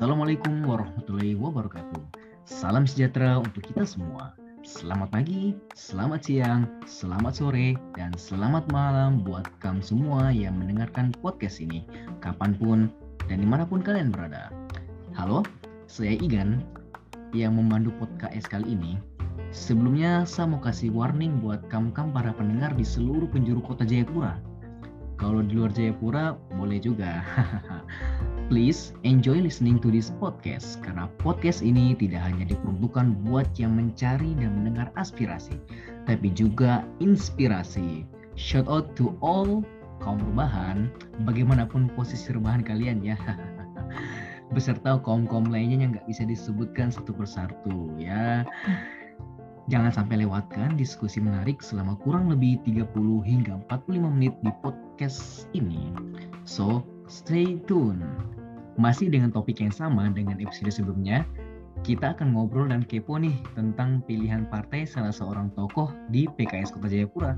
Assalamualaikum warahmatullahi wabarakatuh. Salam sejahtera untuk kita semua. Selamat pagi, selamat siang, selamat sore, dan selamat malam buat kamu semua yang mendengarkan podcast ini, kapan pun dan di mana pun kalian berada. Halo, saya Igan yang memandu podcast kali ini. Sebelumnya, saya mau kasih warning buat kamu-kamu para pendengar di seluruh penjuru kota Jayapura. Kalau di luar Jayapura, boleh juga. Please enjoy listening to this podcast karena podcast ini tidak hanya diperuntukkan buat yang mencari dan mendengar aspirasi, tapi juga inspirasi. Shout out to all kaum rebahan, bagaimanapun posisi rebahan kalian ya. Beserta kaum-kaum lainnya yang nggak bisa disebutkan satu persatu ya. Jangan sampai lewatkan diskusi menarik selama kurang lebih 30 hingga 45 menit di podcast ini. So, stay tune. Masih dengan topik yang sama dengan episode sebelumnya, kita akan ngobrol dan kepo nih tentang pilihan partai salah seorang tokoh di PKS Kota Jayapura.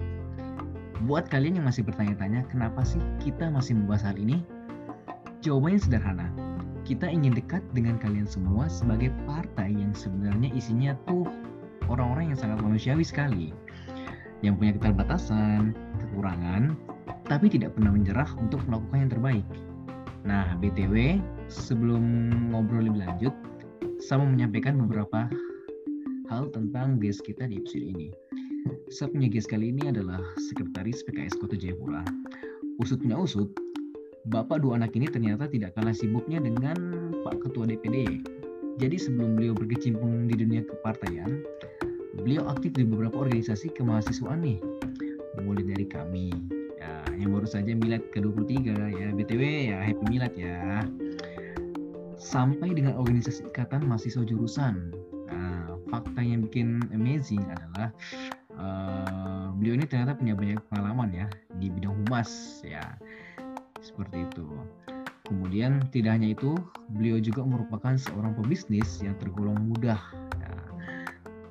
Buat kalian yang masih bertanya-tanya kenapa sih kita masih membahas hal ini? Jawabannya sederhana. Kita ingin dekat dengan kalian semua sebagai partai yang sebenarnya isinya tuh orang-orang yang sangat manusiawi sekali. Yang punya keterbatasan, kekurangan, tapi tidak pernah menyerah untuk melakukan yang terbaik. Nah, BTW, sebelum ngobrol lebih lanjut, saya mau menyampaikan beberapa hal tentang guest kita di episode ini. Saya punya guest kali ini adalah Sekretaris PKS Kota Jayapura. Usutnya usut, Bapak dua anak ini ternyata tidak kalah sibuknya dengan Pak Ketua DPD. Jadi sebelum beliau berkecimpung di dunia kepartaian, beliau aktif di beberapa organisasi kemahasiswaan nih. Mulai dari kami, yang baru saja milad ke-23 ya. BTW ya happy milad ya. Sampai dengan organisasi ikatan mahasiswa jurusan. Nah fakta yang bikin amazing adalah uh, beliau ini ternyata punya banyak pengalaman ya di bidang humas ya. Seperti itu. Kemudian tidak hanya itu beliau juga merupakan seorang pebisnis yang tergolong mudah. Ya.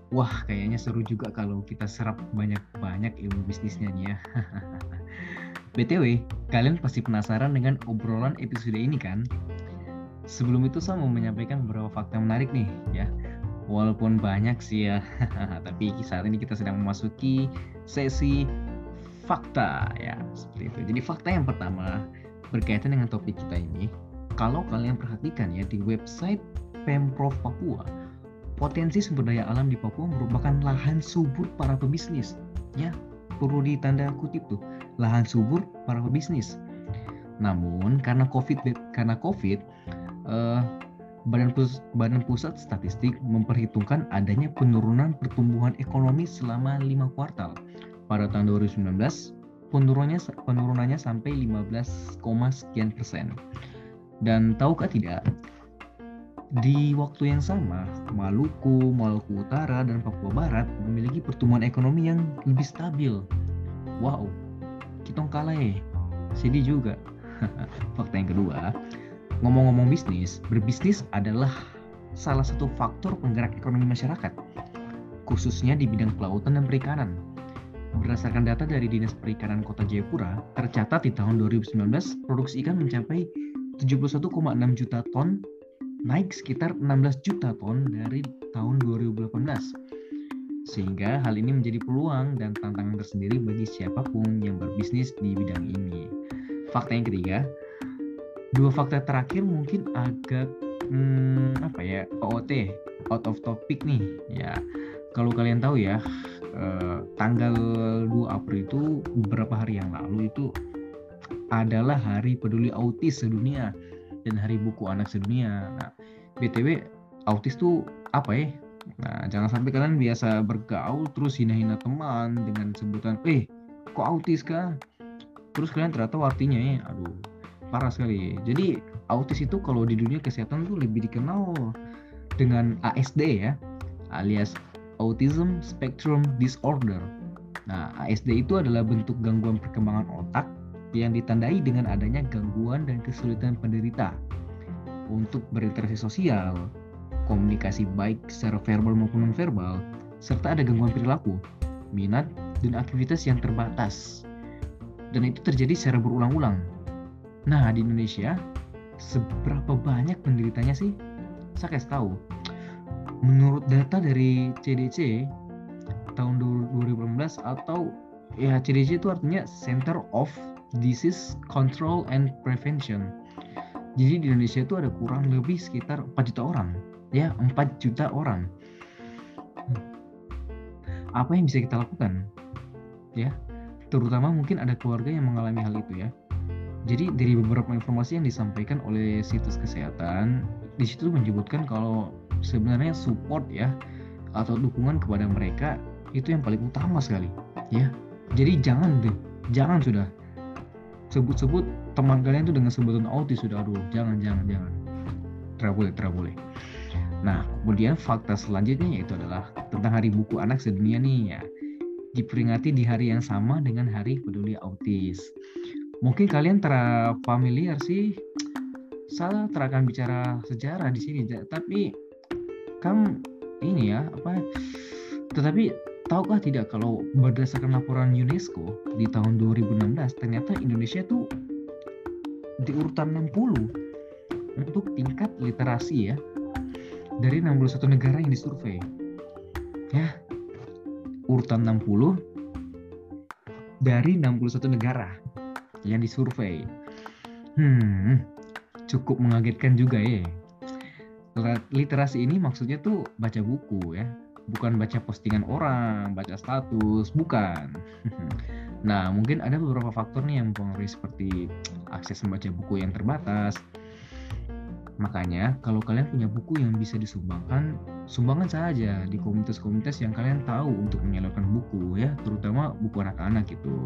wah kayaknya seru juga kalau kita serap banyak-banyak ilmu bisnisnya nih ya BTW, kalian pasti penasaran dengan obrolan episode ini kan? Sebelum itu saya mau menyampaikan beberapa fakta menarik nih ya. Walaupun banyak sih ya, tapi saat ini kita sedang memasuki sesi fakta ya seperti itu. Jadi fakta yang pertama berkaitan dengan topik kita ini, kalau kalian perhatikan ya di website Pemprov Papua, potensi sumber daya alam di Papua merupakan lahan subur para pebisnis. Ya, perlu ditanda kutip tuh lahan subur para pebisnis. Namun karena COVID karena COVID eh, Badan, Pus Badan Pusat Statistik memperhitungkan adanya penurunan pertumbuhan ekonomi selama lima kuartal. Pada tahun 2019, penurunannya penurunannya sampai 15, sekian persen. Dan tahukah tidak, di waktu yang sama, Maluku, Maluku Utara, dan Papua Barat memiliki pertumbuhan ekonomi yang lebih stabil. Wow, kalah ya sedih juga. Fakta yang kedua ngomong-ngomong bisnis berbisnis adalah salah satu faktor penggerak ekonomi masyarakat khususnya di bidang kelautan dan perikanan. Berdasarkan data dari Dinas Perikanan Kota Jayapura tercatat di tahun 2019 produksi ikan mencapai 71,6 juta ton naik sekitar 16 juta ton dari tahun 2018 sehingga hal ini menjadi peluang dan tantangan tersendiri bagi siapa pun yang berbisnis di bidang ini. Fakta yang ketiga, dua fakta terakhir mungkin agak hmm, apa ya OOT out of topic nih ya. Kalau kalian tahu ya, eh, tanggal 2 April itu beberapa hari yang lalu itu adalah Hari Peduli Autis sedunia dan Hari Buku Anak sedunia. Nah, btw autis tuh apa ya? Nah, jangan sampai kalian biasa bergaul terus hina-hina teman dengan sebutan, eh, kok autis kah? Terus kalian ternyata artinya ya, aduh, parah sekali. Jadi autis itu kalau di dunia kesehatan tuh lebih dikenal dengan ASD ya, alias Autism Spectrum Disorder. Nah, ASD itu adalah bentuk gangguan perkembangan otak yang ditandai dengan adanya gangguan dan kesulitan penderita untuk berinteraksi sosial, komunikasi baik secara verbal maupun nonverbal, serta ada gangguan perilaku, minat, dan aktivitas yang terbatas. dan itu terjadi secara berulang-ulang. Nah di Indonesia seberapa banyak penderitanya sih? Saya kasih tahu. Menurut data dari CDC tahun 2018 atau ya CDC itu artinya Center of Disease Control and Prevention. Jadi di Indonesia itu ada kurang lebih sekitar 4 juta orang, ya 4 juta orang. Apa yang bisa kita lakukan? Ya, terutama mungkin ada keluarga yang mengalami hal itu ya. Jadi dari beberapa informasi yang disampaikan oleh situs kesehatan, di situ menyebutkan kalau sebenarnya support ya atau dukungan kepada mereka itu yang paling utama sekali, ya. Jadi jangan deh, jangan sudah sebut-sebut teman kalian itu dengan sebutan autis sudah aduh jangan jangan jangan tidak boleh tidak boleh nah kemudian fakta selanjutnya yaitu adalah tentang hari buku anak sedunia nih ya. Diperingati di hari yang sama dengan hari peduli autis. Mungkin kalian terfamiliar sih? Salah terakan bicara sejarah di sini tapi kamu ini ya apa? Tetapi Tahukah tidak kalau berdasarkan laporan UNESCO di tahun 2016 ternyata Indonesia tuh di urutan 60 untuk tingkat literasi ya dari 61 negara yang disurvei. Ya. Urutan 60 dari 61 negara yang disurvei. Hmm, cukup mengagetkan juga ya. Literasi ini maksudnya tuh baca buku ya, bukan baca postingan orang, baca status, bukan. nah, mungkin ada beberapa faktor nih yang mempengaruhi seperti akses membaca buku yang terbatas. Makanya, kalau kalian punya buku yang bisa disumbangkan, sumbangkan saja di komunitas-komunitas yang kalian tahu untuk menyalurkan buku ya, terutama buku anak-anak gitu.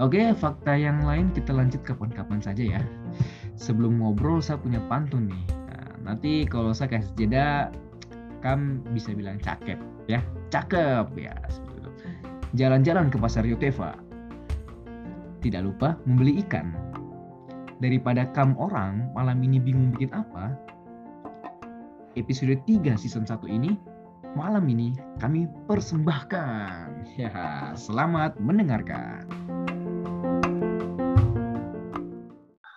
Oke, fakta yang lain kita lanjut kapan-kapan saja ya. Sebelum ngobrol, saya punya pantun nih. Nah, nanti kalau saya kasih jeda, Kam bisa bilang cakep ya cakep ya jalan-jalan ke pasar Yotefa tidak lupa membeli ikan daripada kam orang malam ini bingung bikin apa? Episode 3 season 1 ini malam ini kami persembahkan. Ya selamat mendengarkan.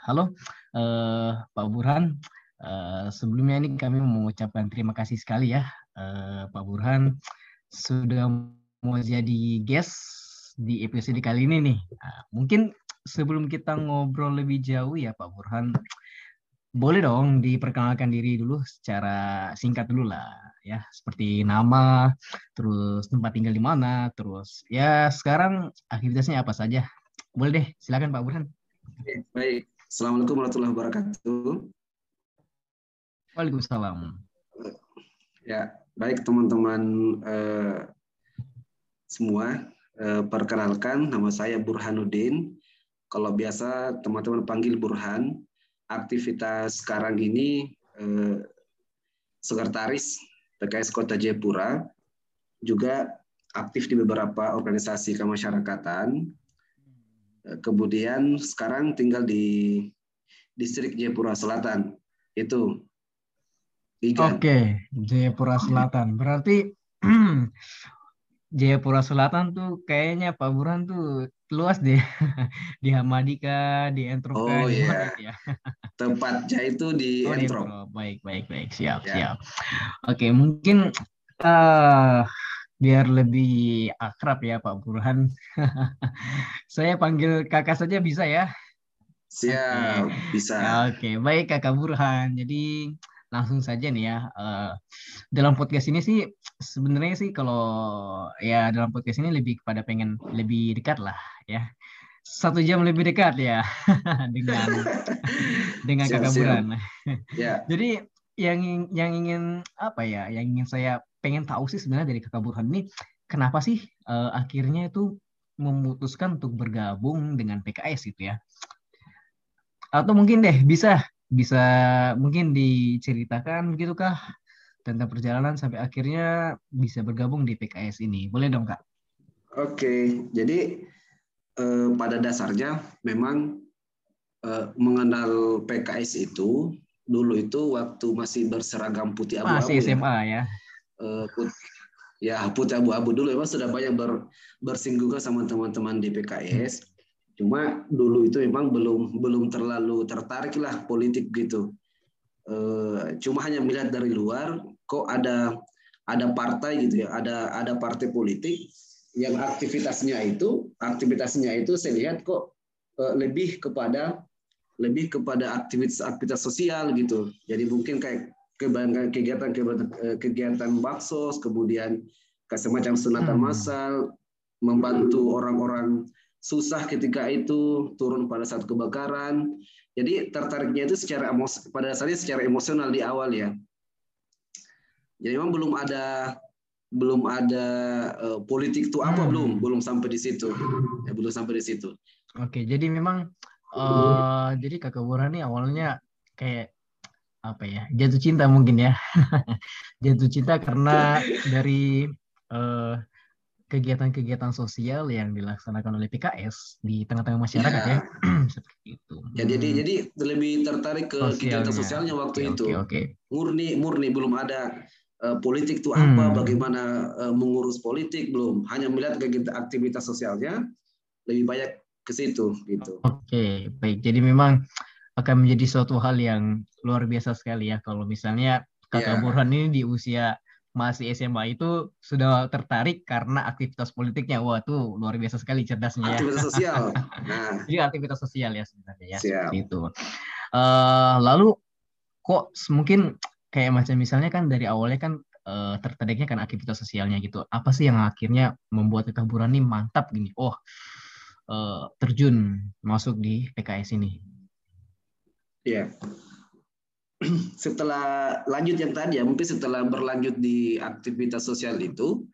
Halo uh, Pak Burhan. Uh, sebelumnya ini kami mengucapkan terima kasih sekali ya. Uh, Pak Burhan sudah mau jadi guest di episode kali ini nih. Uh, mungkin sebelum kita ngobrol lebih jauh ya Pak Burhan, boleh dong diperkenalkan diri dulu secara singkat dulu lah ya, seperti nama, terus tempat tinggal di mana, terus ya sekarang aktivitasnya apa saja. Boleh deh, silakan Pak Burhan. Baik, Assalamualaikum warahmatullahi wabarakatuh. Waalaikumsalam. Ya, baik teman-teman eh, semua, eh, perkenalkan nama saya Burhanuddin. Kalau biasa teman-teman panggil Burhan. Aktivitas sekarang ini eh, sekretaris PKS Kota Jayapura, juga aktif di beberapa organisasi kemasyarakatan. Eh, kemudian sekarang tinggal di distrik Jayapura Selatan. Itu Oke, okay. Jayapura Selatan. Berarti Jayapura Selatan tuh kayaknya Pak Burhan tuh luas deh. di Hamadika, di Entrop. Oh iya. Ya? Tempatnya itu di oh, Entrop. Baik, baik, baik. Siap, ya. siap. Oke, mungkin uh, biar lebih akrab ya Pak Burhan. Saya panggil kakak saja bisa ya? Siap, okay. bisa. Oke, okay, baik Kakak Burhan. Jadi langsung saja nih ya. Uh, dalam podcast ini sih sebenarnya sih kalau ya dalam podcast ini lebih kepada pengen lebih dekat lah ya. Satu jam lebih dekat ya dengan dengan kakak Buran. Ya. Jadi yang yang ingin apa ya? Yang ingin saya pengen tahu sih sebenarnya dari kakak Burhan ini kenapa sih uh, akhirnya itu memutuskan untuk bergabung dengan PKS itu ya? Atau mungkin deh bisa bisa mungkin diceritakan gitu kah tentang perjalanan sampai akhirnya bisa bergabung di PKS ini. Boleh dong, Kak? Oke, jadi eh, pada dasarnya memang eh, mengenal PKS itu dulu itu waktu masih berseragam putih abu-abu. Masih SMA ya. Eh, putih, ya putih abu-abu dulu memang sudah banyak ber, bersinggungan sama teman-teman di PKS. Cuma dulu itu memang belum belum terlalu tertarik lah politik gitu. Eh, cuma hanya melihat dari luar, kok ada ada partai gitu ya, ada ada partai politik yang aktivitasnya itu aktivitasnya itu saya lihat kok eh, lebih kepada lebih kepada aktivitas-aktivitas sosial gitu. Jadi mungkin kayak kegiatan kegiatan eh, kegiatan baksos, kemudian semacam sunatan hmm. massal, membantu orang-orang susah ketika itu, turun pada saat kebakaran. Jadi tertariknya itu secara emos, pada dasarnya secara emosional di awal ya. Jadi memang belum ada belum ada uh, politik itu apa hmm. belum belum sampai di situ ya belum sampai di situ oke jadi memang uh, jadi kakak Burhan ini awalnya kayak apa ya jatuh cinta mungkin ya jatuh cinta karena dari uh, kegiatan-kegiatan sosial yang dilaksanakan oleh PKS di tengah-tengah masyarakat ya, ya. seperti itu. Ya jadi hmm. jadi lebih tertarik ke Sosialnya. kegiatan sosialnya waktu okay, itu. Okay, okay. Murni murni belum ada uh, politik itu apa, hmm. bagaimana uh, mengurus politik belum, hanya melihat kegiatan aktivitas sosialnya lebih banyak ke situ gitu. Oke, okay, baik. Jadi memang akan menjadi suatu hal yang luar biasa sekali ya kalau misalnya Kakak yeah. Burhan ini di usia masih SMA itu sudah tertarik karena aktivitas politiknya. Wah, tuh luar biasa sekali cerdasnya ya. Aktivitas sosial. Nah. Jadi aktivitas sosial ya sebenarnya ya. Siap. itu. Uh, lalu kok mungkin kayak macam misalnya kan dari awalnya kan uh, tertariknya kan aktivitas sosialnya gitu. Apa sih yang akhirnya membuat kekaburan ini mantap gini? Oh, uh, terjun masuk di PKS ini. Iya. Yeah setelah lanjut yang tadi ya mungkin setelah berlanjut di aktivitas sosial itu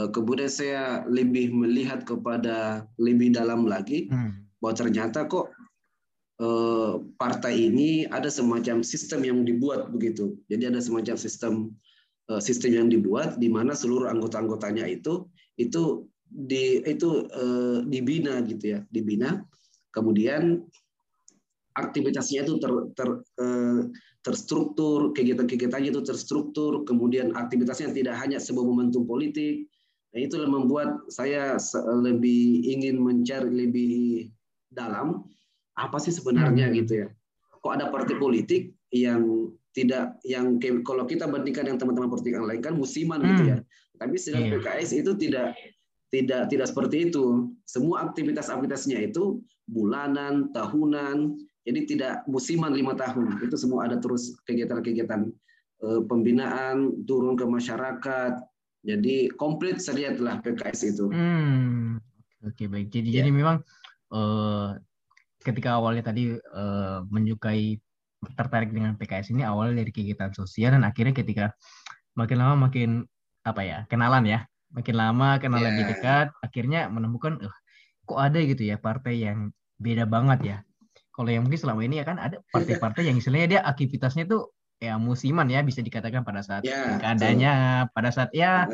eh, kemudian saya lebih melihat kepada lebih dalam lagi hmm. bahwa ternyata kok eh, partai ini ada semacam sistem yang dibuat begitu jadi ada semacam sistem eh, sistem yang dibuat di mana seluruh anggota-anggotanya itu itu di itu dibina gitu ya dibina kemudian aktivitasnya itu ter, ter, terstruktur, kegiatan-kegiatannya itu terstruktur, kemudian aktivitasnya tidak hanya sebuah momentum politik. Nah, itu yang membuat saya lebih ingin mencari lebih dalam apa sih sebenarnya hmm. gitu ya. Kok ada partai politik yang tidak yang kalau kita bandingkan yang teman-teman politik yang lain kan musiman gitu hmm. gitu ya. Tapi sedang yeah. PKS itu tidak tidak tidak seperti itu. Semua aktivitas-aktivitasnya itu bulanan, tahunan, jadi tidak musiman lima tahun. Itu semua ada terus kegiatan-kegiatan eh, pembinaan turun ke masyarakat. Jadi komplit saya lihatlah PKS itu. Hmm. Oke baik. Jadi ya. jadi memang uh, ketika awalnya tadi uh, menyukai tertarik dengan PKS ini awalnya dari kegiatan sosial dan akhirnya ketika makin lama makin apa ya kenalan ya makin lama kenal yeah. lebih dekat akhirnya menemukan uh, kok ada gitu ya partai yang beda banget ya kalau yang mungkin selama ini ya kan ada partai-partai yang istilahnya dia aktivitasnya tuh ya musiman ya bisa dikatakan pada saat yeah, keadaannya, pada saat ya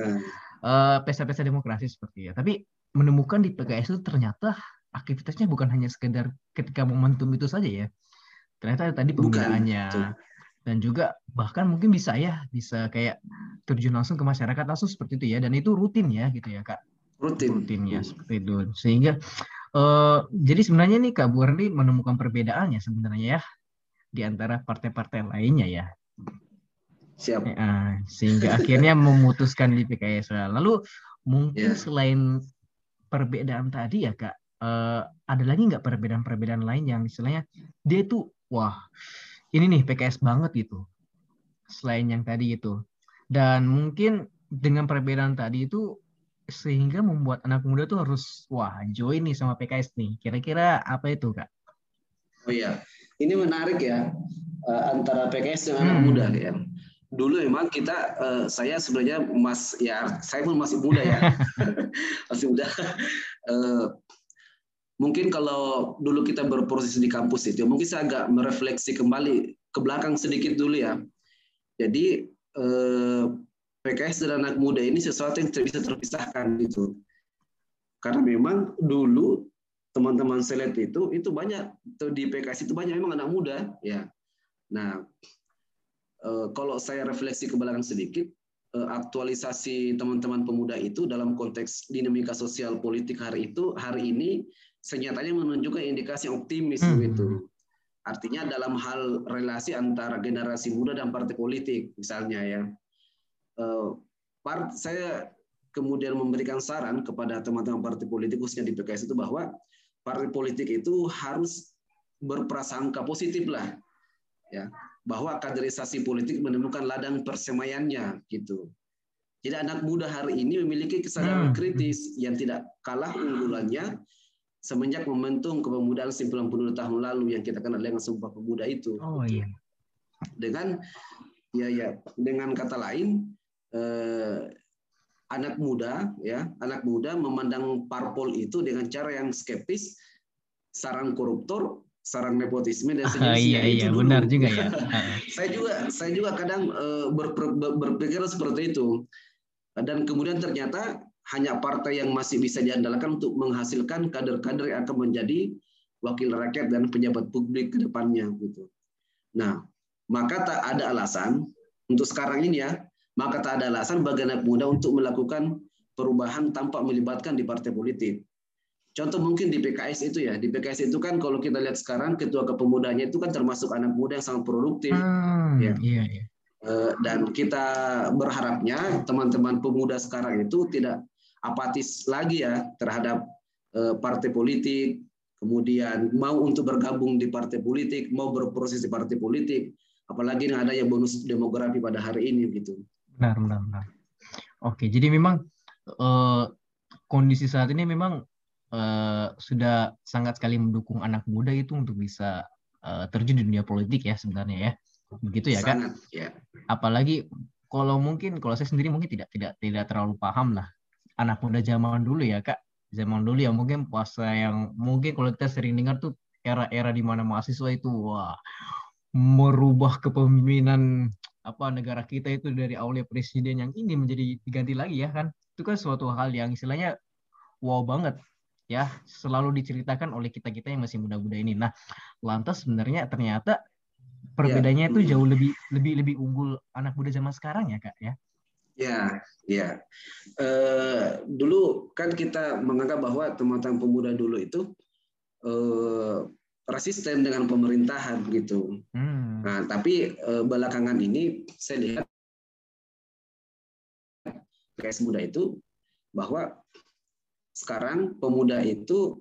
uh, pesta-pesta demokrasi seperti ya. Tapi menemukan di PKS itu ternyata aktivitasnya bukan hanya sekedar ketika momentum itu saja ya. Ternyata tadi pembinaannya dan juga bahkan mungkin bisa ya bisa kayak terjun langsung ke masyarakat langsung seperti itu ya. Dan itu rutin ya gitu ya kak. Rutin. Rutin ya seperti itu. Sehingga Uh, jadi sebenarnya nih Kak Burdi menemukan perbedaannya sebenarnya ya di antara partai-partai lainnya ya. Siap. Uh, sehingga akhirnya memutuskan di PKS. Lalu mungkin yeah. selain perbedaan tadi ya Kak, uh, ada lagi nggak perbedaan-perbedaan lain yang istilahnya dia tuh wah ini nih PKS banget gitu. Selain yang tadi itu. Dan mungkin dengan perbedaan tadi itu sehingga membuat anak muda tuh harus wah join nih sama PKS nih. Kira-kira apa itu kak? Oh iya, ini menarik ya uh, antara PKS dengan hmm. anak muda ya. Dulu memang kita, uh, saya sebenarnya mas ya, saya pun masih muda ya, masih muda. Uh, mungkin kalau dulu kita berproses di kampus itu, mungkin saya agak merefleksi kembali ke belakang sedikit dulu ya. Jadi PKS dan anak muda ini sesuatu yang tidak bisa terpisahkan gitu. Karena memang dulu teman-teman selet itu itu banyak di PKS itu banyak memang anak muda ya. Nah, eh, kalau saya refleksi ke belakang sedikit, eh, aktualisasi teman-teman pemuda itu dalam konteks dinamika sosial politik hari itu hari ini senyatanya menunjukkan indikasi optimis hmm. begitu. Artinya dalam hal relasi antara generasi muda dan partai politik, misalnya ya, part saya kemudian memberikan saran kepada teman-teman partai politik khususnya di PKS itu bahwa partai politik itu harus berprasangka positif lah, ya, bahwa kaderisasi politik menemukan ladang persemaiannya gitu. Jadi anak muda hari ini memiliki kesadaran hmm. kritis yang tidak kalah unggulannya semenjak momentum kepemudaan 92 tahun lalu yang kita kenal dengan Sumpah Pemuda itu. Oh iya. Dengan ya ya dengan kata lain eh, anak muda ya anak muda memandang parpol itu dengan cara yang skeptis, sarang koruptor, sarang nepotisme dan sejenisnya. iya iya itu benar juga ya. saya juga saya juga kadang eh, ber, ber, berpikir seperti itu dan kemudian ternyata hanya partai yang masih bisa diandalkan untuk menghasilkan kader-kader yang akan menjadi wakil rakyat dan pejabat publik ke depannya gitu. Nah, maka tak ada alasan untuk sekarang ini ya, maka tak ada alasan bagi anak muda untuk melakukan perubahan tanpa melibatkan di partai politik. Contoh mungkin di PKS itu ya, di PKS itu kan kalau kita lihat sekarang ketua kepemudanya itu kan termasuk anak muda yang sangat produktif. Hmm, ya. Iya, iya. Eh, dan kita berharapnya teman-teman pemuda sekarang itu tidak apatis lagi ya terhadap uh, partai politik, kemudian mau untuk bergabung di partai politik, mau berproses di partai politik, apalagi yang ada yang bonus demografi pada hari ini gitu. Benar, benar, benar. Oke, jadi memang uh, kondisi saat ini memang uh, sudah sangat sekali mendukung anak muda itu untuk bisa uh, terjun di dunia politik ya sebenarnya ya. Begitu ya kan? Ya. Apalagi kalau mungkin kalau saya sendiri mungkin tidak tidak tidak terlalu paham lah anak muda zaman dulu ya kak zaman dulu ya mungkin puasa yang mungkin kalau kita sering dengar tuh era-era di mana mahasiswa itu wah merubah kepemimpinan apa negara kita itu dari awalnya presiden yang ini menjadi diganti lagi ya kan itu kan suatu hal yang istilahnya wow banget ya selalu diceritakan oleh kita kita yang masih muda-muda ini nah lantas sebenarnya ternyata perbedaannya ya. itu jauh lebih lebih lebih unggul anak muda zaman sekarang ya kak ya Ya, ya. Uh, dulu kan kita menganggap bahwa teman-teman pemuda dulu itu uh, resisten dengan pemerintahan gitu. Hmm. Nah, tapi uh, belakangan ini saya lihat PKS muda itu bahwa sekarang pemuda itu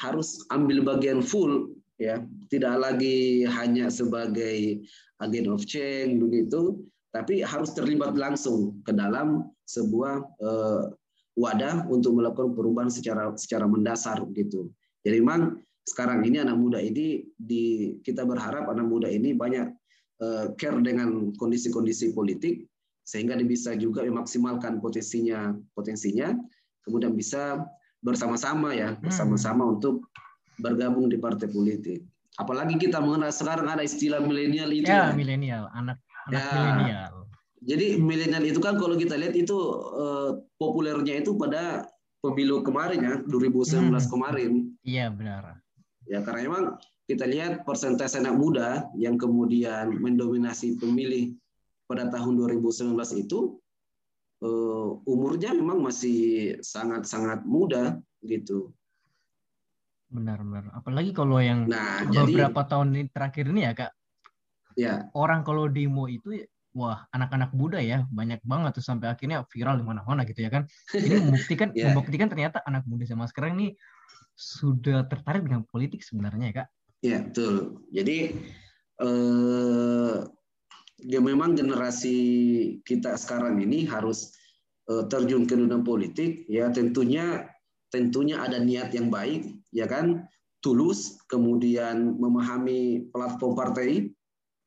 harus ambil bagian full ya, tidak lagi hanya sebagai agen of change begitu, tapi harus terlibat langsung ke dalam sebuah uh, wadah untuk melakukan perubahan secara secara mendasar gitu. Jadi memang sekarang ini anak muda ini di kita berharap anak muda ini banyak uh, care dengan kondisi-kondisi politik sehingga dia bisa juga memaksimalkan potensinya potensinya kemudian bisa bersama-sama ya hmm. bersama-sama untuk bergabung di partai politik. Apalagi kita mengenal sekarang ada istilah milenial itu. Ya, ya. milenial, anak anak ya. milenial. Jadi milenial itu kan kalau kita lihat itu uh, populernya itu pada pemilu kemarin ya 2019 hmm. kemarin. Iya benar. Ya karena memang kita lihat persentase anak muda yang kemudian mendominasi pemilih pada tahun 2019 itu uh, umurnya memang masih sangat-sangat muda gitu. Benar benar. Apalagi kalau yang nah, beberapa jadi, tahun ini terakhir ini ya kak, Ya. Orang kalau demo itu wah anak-anak muda ya banyak banget tuh sampai akhirnya viral di mana-mana gitu ya kan. Ini membuktikan yeah. membuktikan ternyata anak muda sama sekarang ini sudah tertarik dengan politik sebenarnya ya kak. Ya betul. Jadi eh, ya memang generasi kita sekarang ini harus eh, terjun ke dunia politik ya tentunya tentunya ada niat yang baik ya kan tulus kemudian memahami platform partai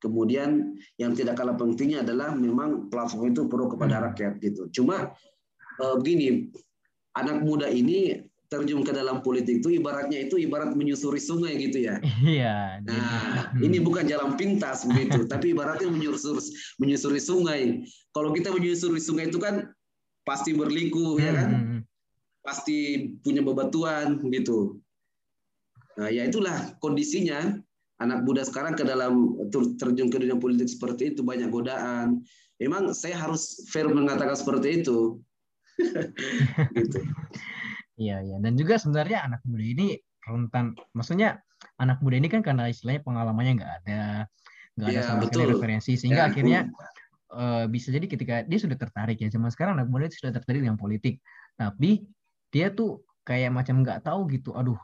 Kemudian yang tidak kalah pentingnya adalah memang platform itu perlu kepada hmm. rakyat gitu. Cuma uh, begini, anak muda ini terjun ke dalam politik itu ibaratnya itu ibarat menyusuri sungai gitu ya. Iya. Nah, hmm. ini bukan jalan pintas begitu, tapi ibaratnya menyusuri menyusuri sungai. Kalau kita menyusuri sungai itu kan pasti berliku hmm. ya kan, hmm, hmm. pasti punya bebatuan gitu. Nah, ya itulah kondisinya anak muda sekarang ke dalam terjun ke dunia politik seperti itu banyak godaan. Memang saya harus fair mengatakan seperti itu. gitu. Iya, iya. Dan juga sebenarnya anak muda ini rentan. Maksudnya anak muda ini kan karena istilahnya pengalamannya nggak ada, nggak ada ya, sama sekali referensi, sehingga ya, akhirnya uh, bisa jadi ketika dia sudah tertarik ya. Zaman sekarang anak muda itu sudah tertarik dengan politik, tapi dia tuh kayak macam nggak tahu gitu. Aduh,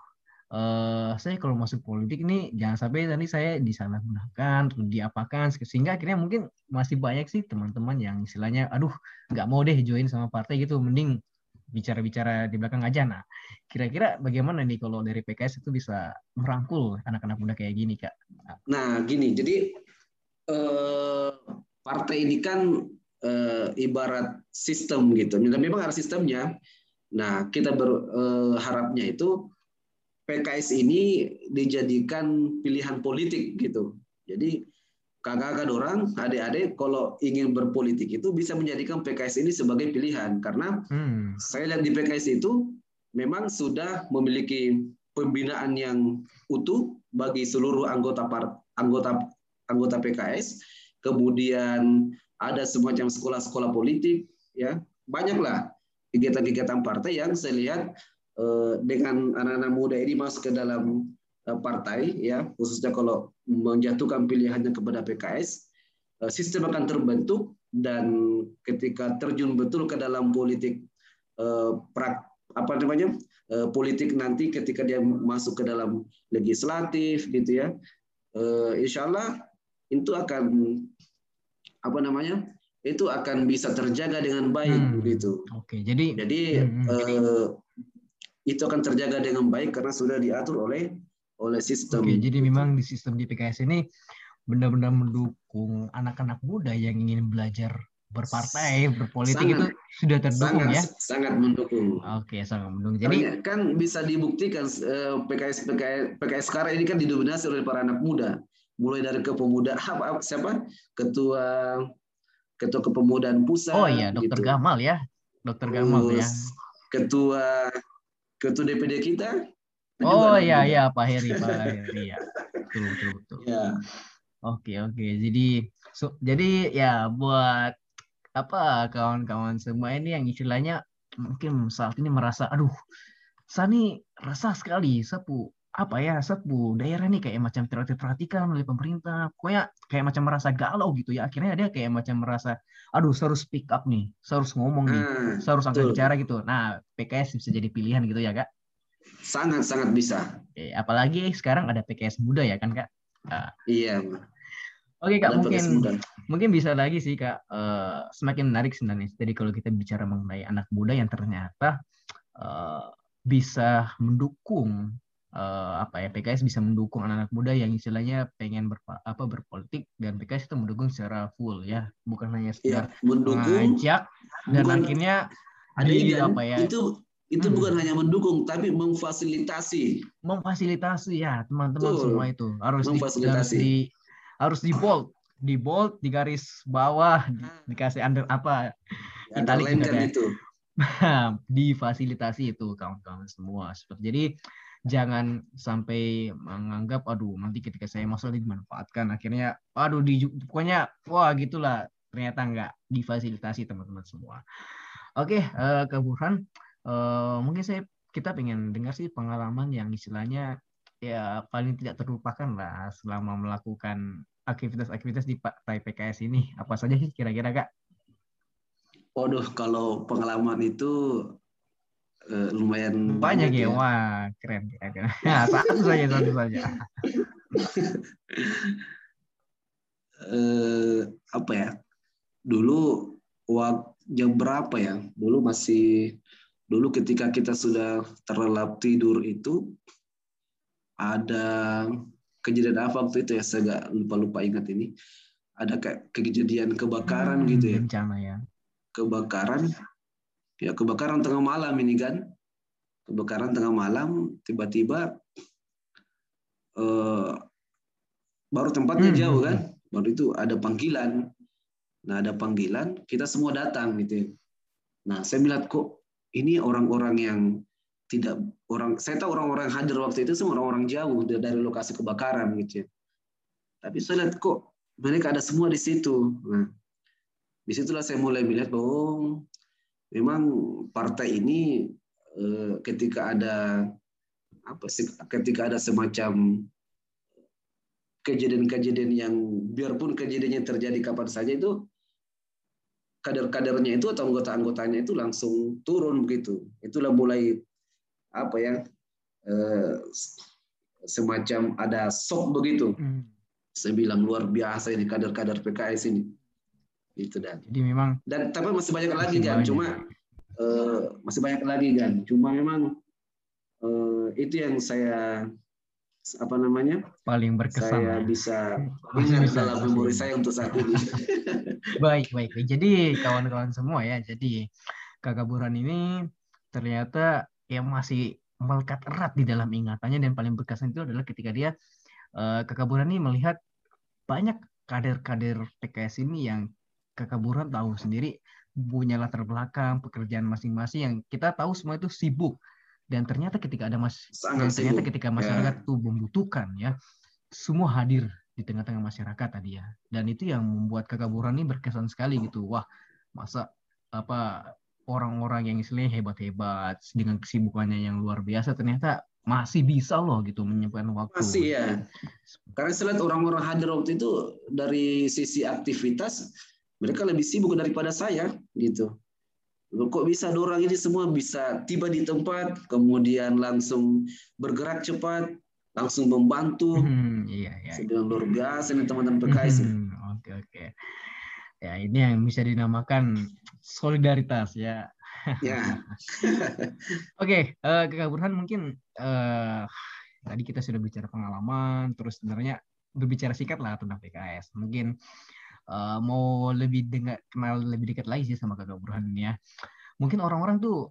uh, saya kalau masuk politik ini jangan sampai nanti saya disalahgunakan diapakan sehingga akhirnya mungkin masih banyak sih teman-teman yang istilahnya aduh nggak mau deh join sama partai gitu mending bicara-bicara di belakang aja. Nah, kira-kira bagaimana nih kalau dari PKS itu bisa merangkul anak-anak muda kayak gini, Kak? Nah, gini, jadi eh, partai ini kan eh, ibarat sistem gitu. Memang ada sistemnya. Nah, kita berharapnya eh, itu PKS ini dijadikan pilihan politik gitu. Jadi kakak-kakak orang, adik-adik kalau ingin berpolitik itu bisa menjadikan PKS ini sebagai pilihan karena hmm. saya lihat di PKS itu memang sudah memiliki pembinaan yang utuh bagi seluruh anggota part, anggota anggota PKS. Kemudian ada semacam sekolah-sekolah politik, ya banyaklah kegiatan-kegiatan partai yang saya lihat eh, dengan anak-anak muda ini masuk ke dalam partai ya khususnya kalau menjatuhkan pilihannya kepada PKS eh, sistem akan terbentuk dan ketika terjun betul ke dalam politik eh, prak, apa namanya politik nanti ketika dia masuk ke dalam legislatif gitu ya insya Allah itu akan apa namanya itu akan bisa terjaga dengan baik hmm. gitu. Oke, jadi jadi hmm, hmm. itu akan terjaga dengan baik karena sudah diatur oleh oleh sistem. Oke, jadi memang di sistem di PKS ini benar-benar mendukung anak-anak muda yang ingin belajar berpartai, berpolitik sangat, itu sudah terdukung sangat, ya? Sangat mendukung. Oke, sangat mendukung. Jadi Karena kan bisa dibuktikan PKS eh, PKS PKS sekarang ini kan didominasi oleh para anak muda. Mulai dari kepemuda apa, siapa? Ketua Ketua Kepemudaan Pusat. Oh iya, Dokter gitu. Gamal ya. Dokter Gamal ya. Ketua Ketua DPD kita Oh iya iya Pak Heri Pak Heri ya. Betul betul betul. Ya. Oke oke. Jadi so, jadi ya buat apa kawan-kawan semua ini yang istilahnya mungkin saat ini merasa aduh Sani rasa sekali sapu apa ya sapu daerah ini kayak macam tidak diperhatikan oleh pemerintah pokoknya kayak macam merasa galau gitu ya akhirnya dia kayak macam merasa aduh saya harus speak up nih saya harus ngomong nih hmm, saya harus angkat bicara gitu nah PKS bisa jadi pilihan gitu ya kak Sangat sangat bisa. Oke, apalagi sekarang ada PKS muda ya kan kak? Uh. Iya. Oke kak, ada mungkin mungkin bisa lagi sih kak. Uh, semakin menarik sebenarnya. Jadi kalau kita bicara mengenai anak muda yang ternyata uh, bisa mendukung uh, apa ya PKS bisa mendukung anak-anak muda yang istilahnya pengen ber, apa berpolitik dan PKS itu mendukung secara full ya bukan hanya sekedar ya, mendukung mengajak dan bukan, akhirnya ada di, apa ya itu itu hmm. bukan hanya mendukung tapi memfasilitasi. Memfasilitasi ya teman-teman semua itu. Harus memfasilitasi. di, harus di bold. Di bold di garis bawah di, hmm. dikasih under apa italik ya. itu difasilitasi itu kawan-kawan semua. Seperti jadi jangan sampai menganggap aduh nanti ketika saya masuk dimanfaatkan. Akhirnya aduh di pokoknya wah gitulah. Ternyata enggak difasilitasi teman-teman semua. Oke uh, Kak Burhan uh, mungkin saya kita pengen dengar sih pengalaman yang istilahnya ya paling tidak terlupakan lah selama melakukan aktivitas-aktivitas di Partai PKS ini. Apa saja sih kira-kira Kak? Waduh, kalau pengalaman itu uh, lumayan banyak, ya. ya. Wah, keren keren. Nah, satu saja satu saja. uh, apa ya? Dulu waktu jam berapa ya? Dulu masih dulu ketika kita sudah terlelap tidur itu ada kejadian apa waktu itu ya? Saya nggak lupa lupa ingat ini. Ada kayak kejadian kebakaran hmm, gitu ya? Bencana ya. Kebakaran. Ya kebakaran tengah malam ini kan. Kebakaran tengah malam tiba-tiba eh, baru tempatnya hmm. jauh hmm, kan? hmm. baru itu ada panggilan. Nah ada panggilan kita semua datang gitu ya. nah saya melihat kok ini orang-orang yang tidak orang saya tahu orang-orang hadir waktu itu semua orang-orang jauh dari lokasi kebakaran gitu ya. Tapi saya lihat kok mereka ada semua di situ. Nah, di situlah saya mulai melihat bahwa memang partai ini eh, ketika ada apa sih ketika ada semacam kejadian-kejadian yang biarpun kejadiannya terjadi kapan saja itu kader-kadernya itu atau anggota-anggotanya itu langsung turun begitu. Itulah mulai apa ya eh, semacam ada sok begitu. Hmm. Saya bilang luar biasa ini kader-kader PKS ini. Itu dan. Jadi memang. Dan tapi masih banyak lagi kan. Cuma eh, masih banyak lagi kan. Cuma memang eh, itu yang saya apa namanya? Paling berkesan saya bisa ingat dalam memori saya untuk saat ini. Baik baik jadi kawan-kawan semua ya jadi kakak Buran ini ternyata yang masih melekat erat di dalam ingatannya dan paling berkesan itu adalah ketika dia uh, kakak Buran ini melihat banyak kader-kader PKS ini yang kakak Buran tahu sendiri punya latar belakang pekerjaan masing-masing yang kita tahu semua itu sibuk dan ternyata ketika ada mas dan ternyata ketika masyarakat ya. membutuhkan ya semua hadir di tengah-tengah masyarakat tadi ya dan itu yang membuat kekaburan ini berkesan sekali gitu wah masa apa orang-orang yang istilahnya hebat-hebat dengan kesibukannya yang luar biasa ternyata masih bisa loh gitu menyempatkan waktu. Masih ya. Karena saya lihat orang-orang hadir waktu itu dari sisi aktivitas mereka lebih sibuk daripada saya gitu. Kok bisa orang ini semua bisa tiba di tempat, kemudian langsung bergerak cepat, langsung membantu. Hmm, iya, iya. Sedang luar biasa nih teman-teman PKS. Hmm, oke, oke. Ya, ini yang bisa dinamakan solidaritas ya. Ya. oke, uh, Kak Burhan mungkin uh, tadi kita sudah bicara pengalaman, terus sebenarnya berbicara singkat lah tentang PKS. Mungkin uh, mau lebih dengar kenal lebih dekat lagi sih sama kakak Burhan ya. Mungkin orang-orang tuh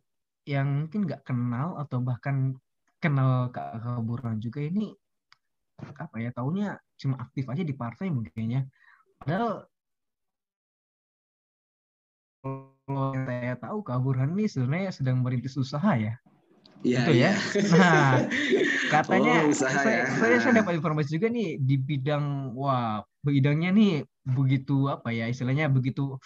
yang mungkin nggak kenal atau bahkan kenal kakak Burhan juga ini apa ya taunya cuma aktif aja di partai mungkin ya. Padahal kalau saya tahu Kak Burhan ini sebenarnya sedang merintis usaha ya. Iya, gitu ya. ya. Nah, katanya oh, usaha, saya, ya. saya saya dapat informasi juga nih di bidang wah bidangnya nih begitu apa ya istilahnya begitu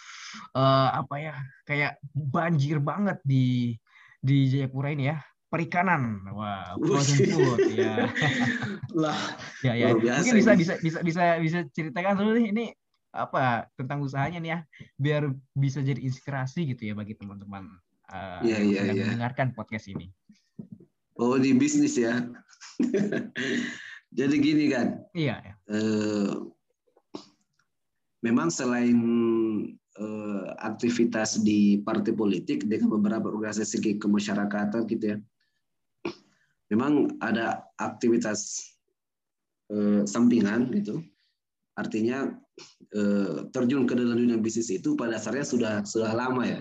uh, apa ya kayak banjir banget di di Jayapura ini ya perikanan wah frozen food ya lah ya ya mungkin bisa bisa bisa bisa bisa ceritakan dulu nih ini apa tentang usahanya nih ya biar bisa jadi inspirasi gitu ya bagi teman-teman uh, ya, ya, yang ya. mendengarkan podcast ini oh di bisnis ya jadi gini kan iya ya. Uh, memang selain uh, aktivitas di partai politik dengan beberapa organisasi kemasyarakatan gitu ya, memang ada aktivitas uh, sampingan gitu. Artinya uh, terjun ke dalam dunia bisnis itu pada dasarnya sudah sudah lama ya.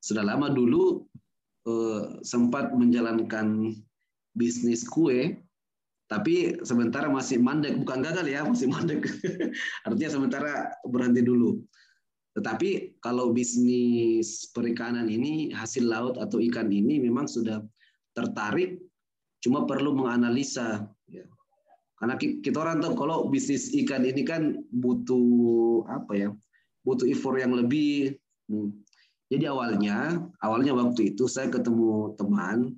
Sudah lama dulu sempat menjalankan bisnis kue tapi sementara masih mandek, bukan gagal ya, masih mandek. Artinya sementara berhenti dulu. Tetapi kalau bisnis perikanan ini, hasil laut atau ikan ini memang sudah tertarik, cuma perlu menganalisa. Ya. Karena kita orang tahu kalau bisnis ikan ini kan butuh apa ya, butuh effort yang lebih. Jadi awalnya, awalnya waktu itu saya ketemu teman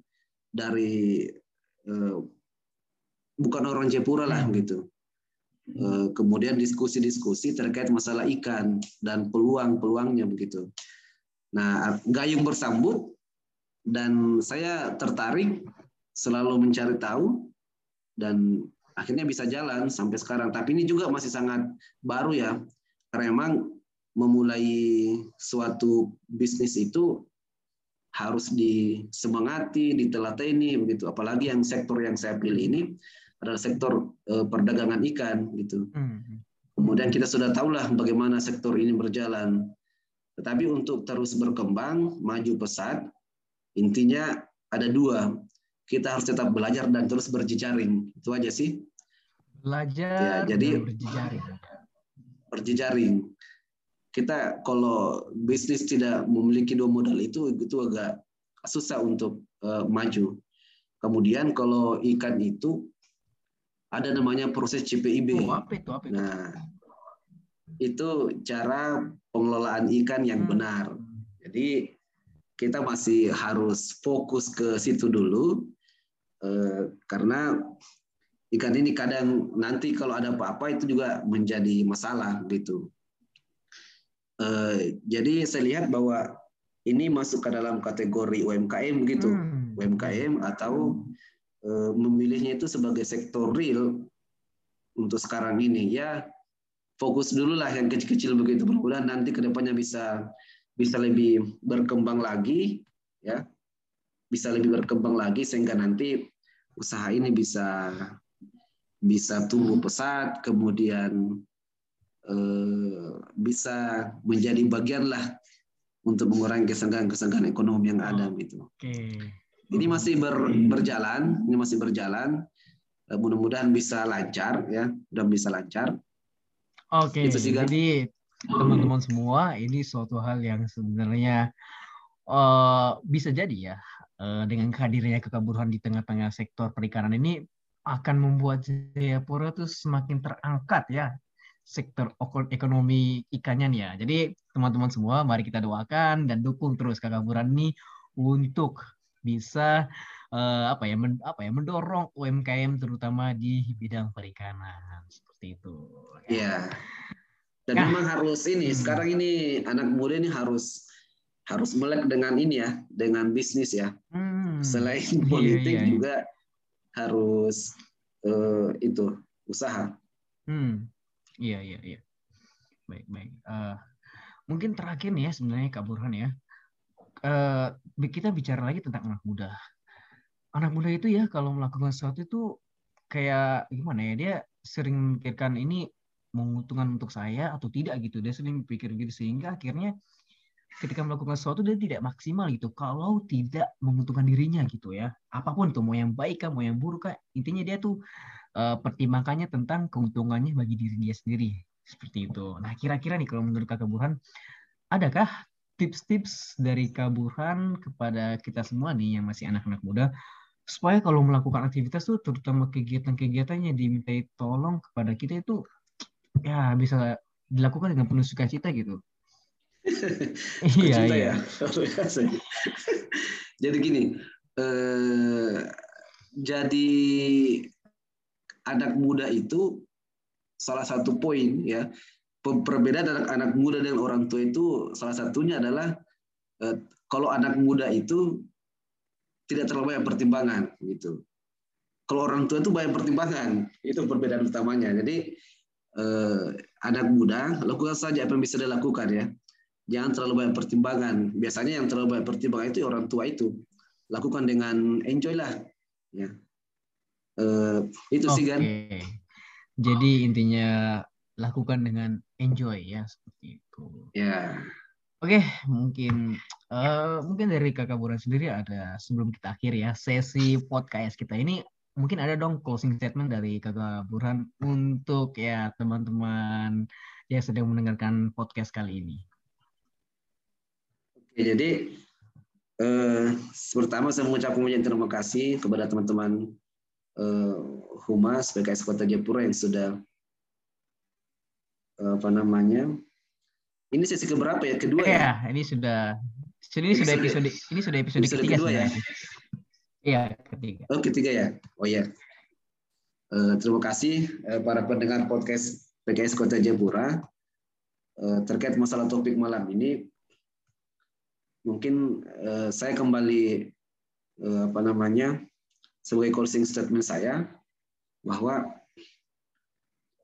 dari eh, bukan orang Jepura lah hmm. gitu. Eh, kemudian diskusi-diskusi terkait masalah ikan dan peluang-peluangnya begitu. Nah, gayung bersambut dan saya tertarik selalu mencari tahu dan akhirnya bisa jalan sampai sekarang. Tapi ini juga masih sangat baru ya, karena memang memulai suatu bisnis itu harus disemangati, ditelateni begitu. Apalagi yang sektor yang saya pilih ini adalah sektor uh, perdagangan ikan gitu. Hmm. Kemudian kita sudah tahulah bagaimana sektor ini berjalan. Tetapi untuk terus berkembang, maju pesat, intinya ada dua. Kita harus tetap belajar dan terus berjejaring. Itu aja sih. Belajar ya, jadi berjejaring. Berjejaring. Kita kalau bisnis tidak memiliki dua modal itu itu agak susah untuk uh, maju. Kemudian kalau ikan itu ada namanya proses CPIB. Oh, apa itu? Apa itu? Nah, itu cara pengelolaan ikan yang hmm. benar. Jadi kita masih harus fokus ke situ dulu. Eh, karena ikan ini kadang nanti kalau ada apa-apa itu juga menjadi masalah gitu. Eh, jadi saya lihat bahwa ini masuk ke dalam kategori UMKM gitu, hmm. UMKM atau eh, memilihnya itu sebagai sektor real untuk sekarang ini. Ya fokus dulu lah yang kecil-kecil begitu mudah-mudahan nanti ke depannya bisa bisa lebih berkembang lagi ya. Bisa lebih berkembang lagi sehingga nanti usaha ini bisa bisa tumbuh pesat kemudian eh, bisa menjadi bagian lah untuk mengurangi kesenggangan-kesenggangan ekonomi yang ada gitu. Oke. Ini masih ber, berjalan, ini masih berjalan. Eh, mudah-mudahan bisa lancar ya, mudah bisa lancar. Oke. Itu sih, kan? Jadi teman-teman semua, ini suatu hal yang sebenarnya uh, bisa jadi ya Eh, dengan kehadirannya kekaburan di tengah-tengah sektor perikanan ini akan membuat Jayapura itu semakin terangkat ya sektor ekonomi ikannya nih ya. Jadi teman-teman semua mari kita doakan dan dukung terus kekaburan ini untuk bisa uh, apa ya men, apa ya mendorong UMKM terutama di bidang perikanan seperti itu. Iya. Dan nah, memang harus ini hmm. sekarang ini anak muda ini harus harus melek dengan ini ya, dengan bisnis ya. Hmm. Selain iya, politik iya, iya. juga harus uh, itu usaha. Hmm. Iya iya iya. Baik baik. Uh, mungkin terakhir nih ya sebenarnya Kak Burhan ya. Uh, kita bicara lagi tentang anak muda. Anak muda itu ya kalau melakukan sesuatu itu kayak gimana ya dia sering memikirkan ini menguntungkan untuk saya atau tidak gitu. Dia sering pikir gitu sehingga akhirnya ketika melakukan sesuatu dia tidak maksimal gitu kalau tidak menguntungkan dirinya gitu ya apa pun tuh mau yang baik kah mau yang buruk kah intinya dia tuh uh, pertimbangannya tentang keuntungannya bagi diri dia sendiri seperti itu nah kira-kira nih kalau menurut kakak Burhan adakah tips-tips dari Kak Burhan kepada kita semua nih yang masih anak-anak muda supaya kalau melakukan aktivitas tuh terutama kegiatan-kegiatannya dimintai tolong kepada kita itu ya bisa dilakukan dengan penuh sukacita gitu iya, iya. ya. jadi gini, eh, jadi anak muda itu salah satu poin ya. Perbedaan anak anak muda dengan orang tua itu salah satunya adalah eh, kalau anak muda itu tidak terlalu banyak pertimbangan gitu. Kalau orang tua itu banyak pertimbangan, itu perbedaan utamanya. Jadi eh, anak muda lakukan saja apa yang bisa dilakukan ya jangan terlalu banyak pertimbangan. Biasanya yang terlalu banyak pertimbangan itu orang tua itu. Lakukan dengan enjoy lah. Ya. Uh, itu okay. sih kan. Jadi intinya lakukan dengan enjoy ya seperti itu. Ya. Oke, okay, mungkin uh, mungkin dari Kakak Buran sendiri ada sebelum kita akhir ya sesi podcast kita ini mungkin ada dong closing statement dari Kakak Burhan untuk ya teman-teman yang sedang mendengarkan podcast kali ini. Oke, jadi eh, pertama saya mengucapkan terima kasih kepada teman-teman Humas PKS Kota Jayapura yang sudah eh, apa namanya ini sesi keberapa ya kedua ya? Ya, ini sudah ini, ini sudah episode ini sudah episode, episode ketiga kedua ya. Iya, ketiga. Oh, ketiga ya. Oh ya. Uh, terima kasih uh, para pendengar podcast PKS Kota Jayapura uh, terkait masalah topik malam ini mungkin uh, saya kembali uh, apa namanya sebagai closing statement saya bahwa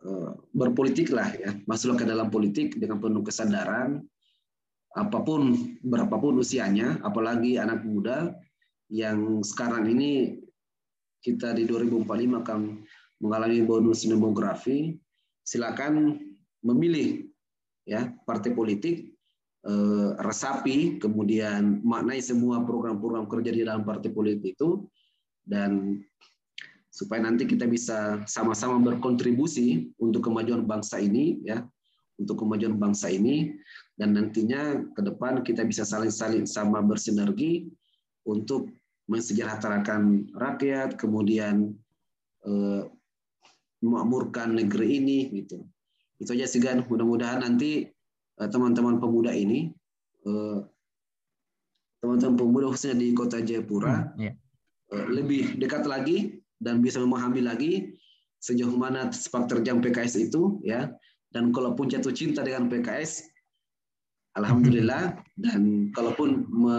uh, berpolitiklah ya masuklah ke dalam politik dengan penuh kesadaran apa pun berapapun usianya apalagi anak muda yang sekarang ini kita di 2045 akan mengalami bonus demografi silakan memilih ya partai politik eh, resapi, kemudian maknai semua program-program kerja di dalam partai politik itu, dan supaya nanti kita bisa sama-sama berkontribusi untuk kemajuan bangsa ini, ya, untuk kemajuan bangsa ini, dan nantinya ke depan kita bisa saling-saling sama bersinergi untuk mensejahterakan rakyat, kemudian eh, memakmurkan negeri ini, gitu. Itu aja sih kan. Mudah-mudahan nanti Eh, teman-teman pemuda ini, eh, teman-teman pemuda khususnya di kota Jayapura, hmm, yeah. Lebih dekat lagi dan bisa memahami lagi sejauh mana sepak terjang PKS itu ya. Dan kalaupun jatuh cinta dengan PKS alhamdulillah. Dan kalaupun me,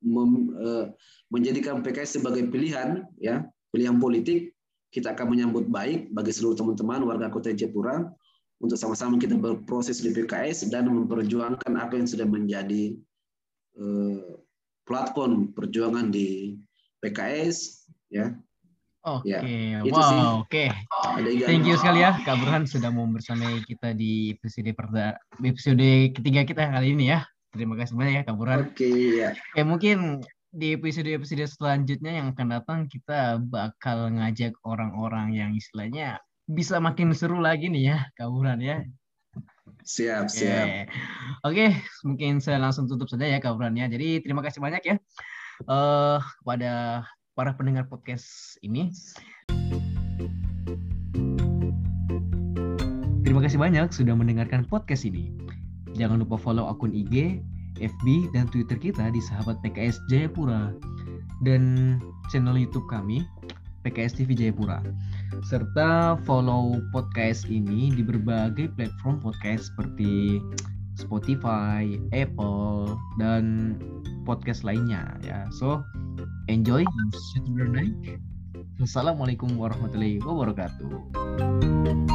me, uh, menjadikan PKS sebagai pilihan ya pilihan politik kita akan menyambut baik bagi seluruh teman-teman warga Kota Jayapura untuk sama-sama kita berproses di PKS dan memperjuangkan apa yang sudah menjadi uh, platform perjuangan di PKS ya Oke, okay. ya, wow, oke. Okay. Thank you sekali ya Kak Burhan sudah mau bersama kita di episode perda episode ketiga kita kali ini ya. Terima kasih banyak ya Kak Burhan. Oke, okay, ya. Oke, mungkin di episode-episode selanjutnya yang akan datang kita bakal ngajak orang-orang yang istilahnya bisa makin seru lagi nih ya Kak Burhan ya. Siap, okay. siap. Oke, mungkin saya langsung tutup saja ya Kak Burhan ya. Jadi terima kasih banyak ya uh, kepada para pendengar podcast ini. Terima kasih banyak sudah mendengarkan podcast ini. Jangan lupa follow akun IG, FB, dan Twitter kita di Sahabat PKS Jayapura dan channel YouTube kami PKS TV Jayapura. Serta follow podcast ini di berbagai platform podcast seperti Spotify, Apple, dan podcast lainnya ya. So, enjoy and night. Assalamualaikum warahmatullahi wabarakatuh.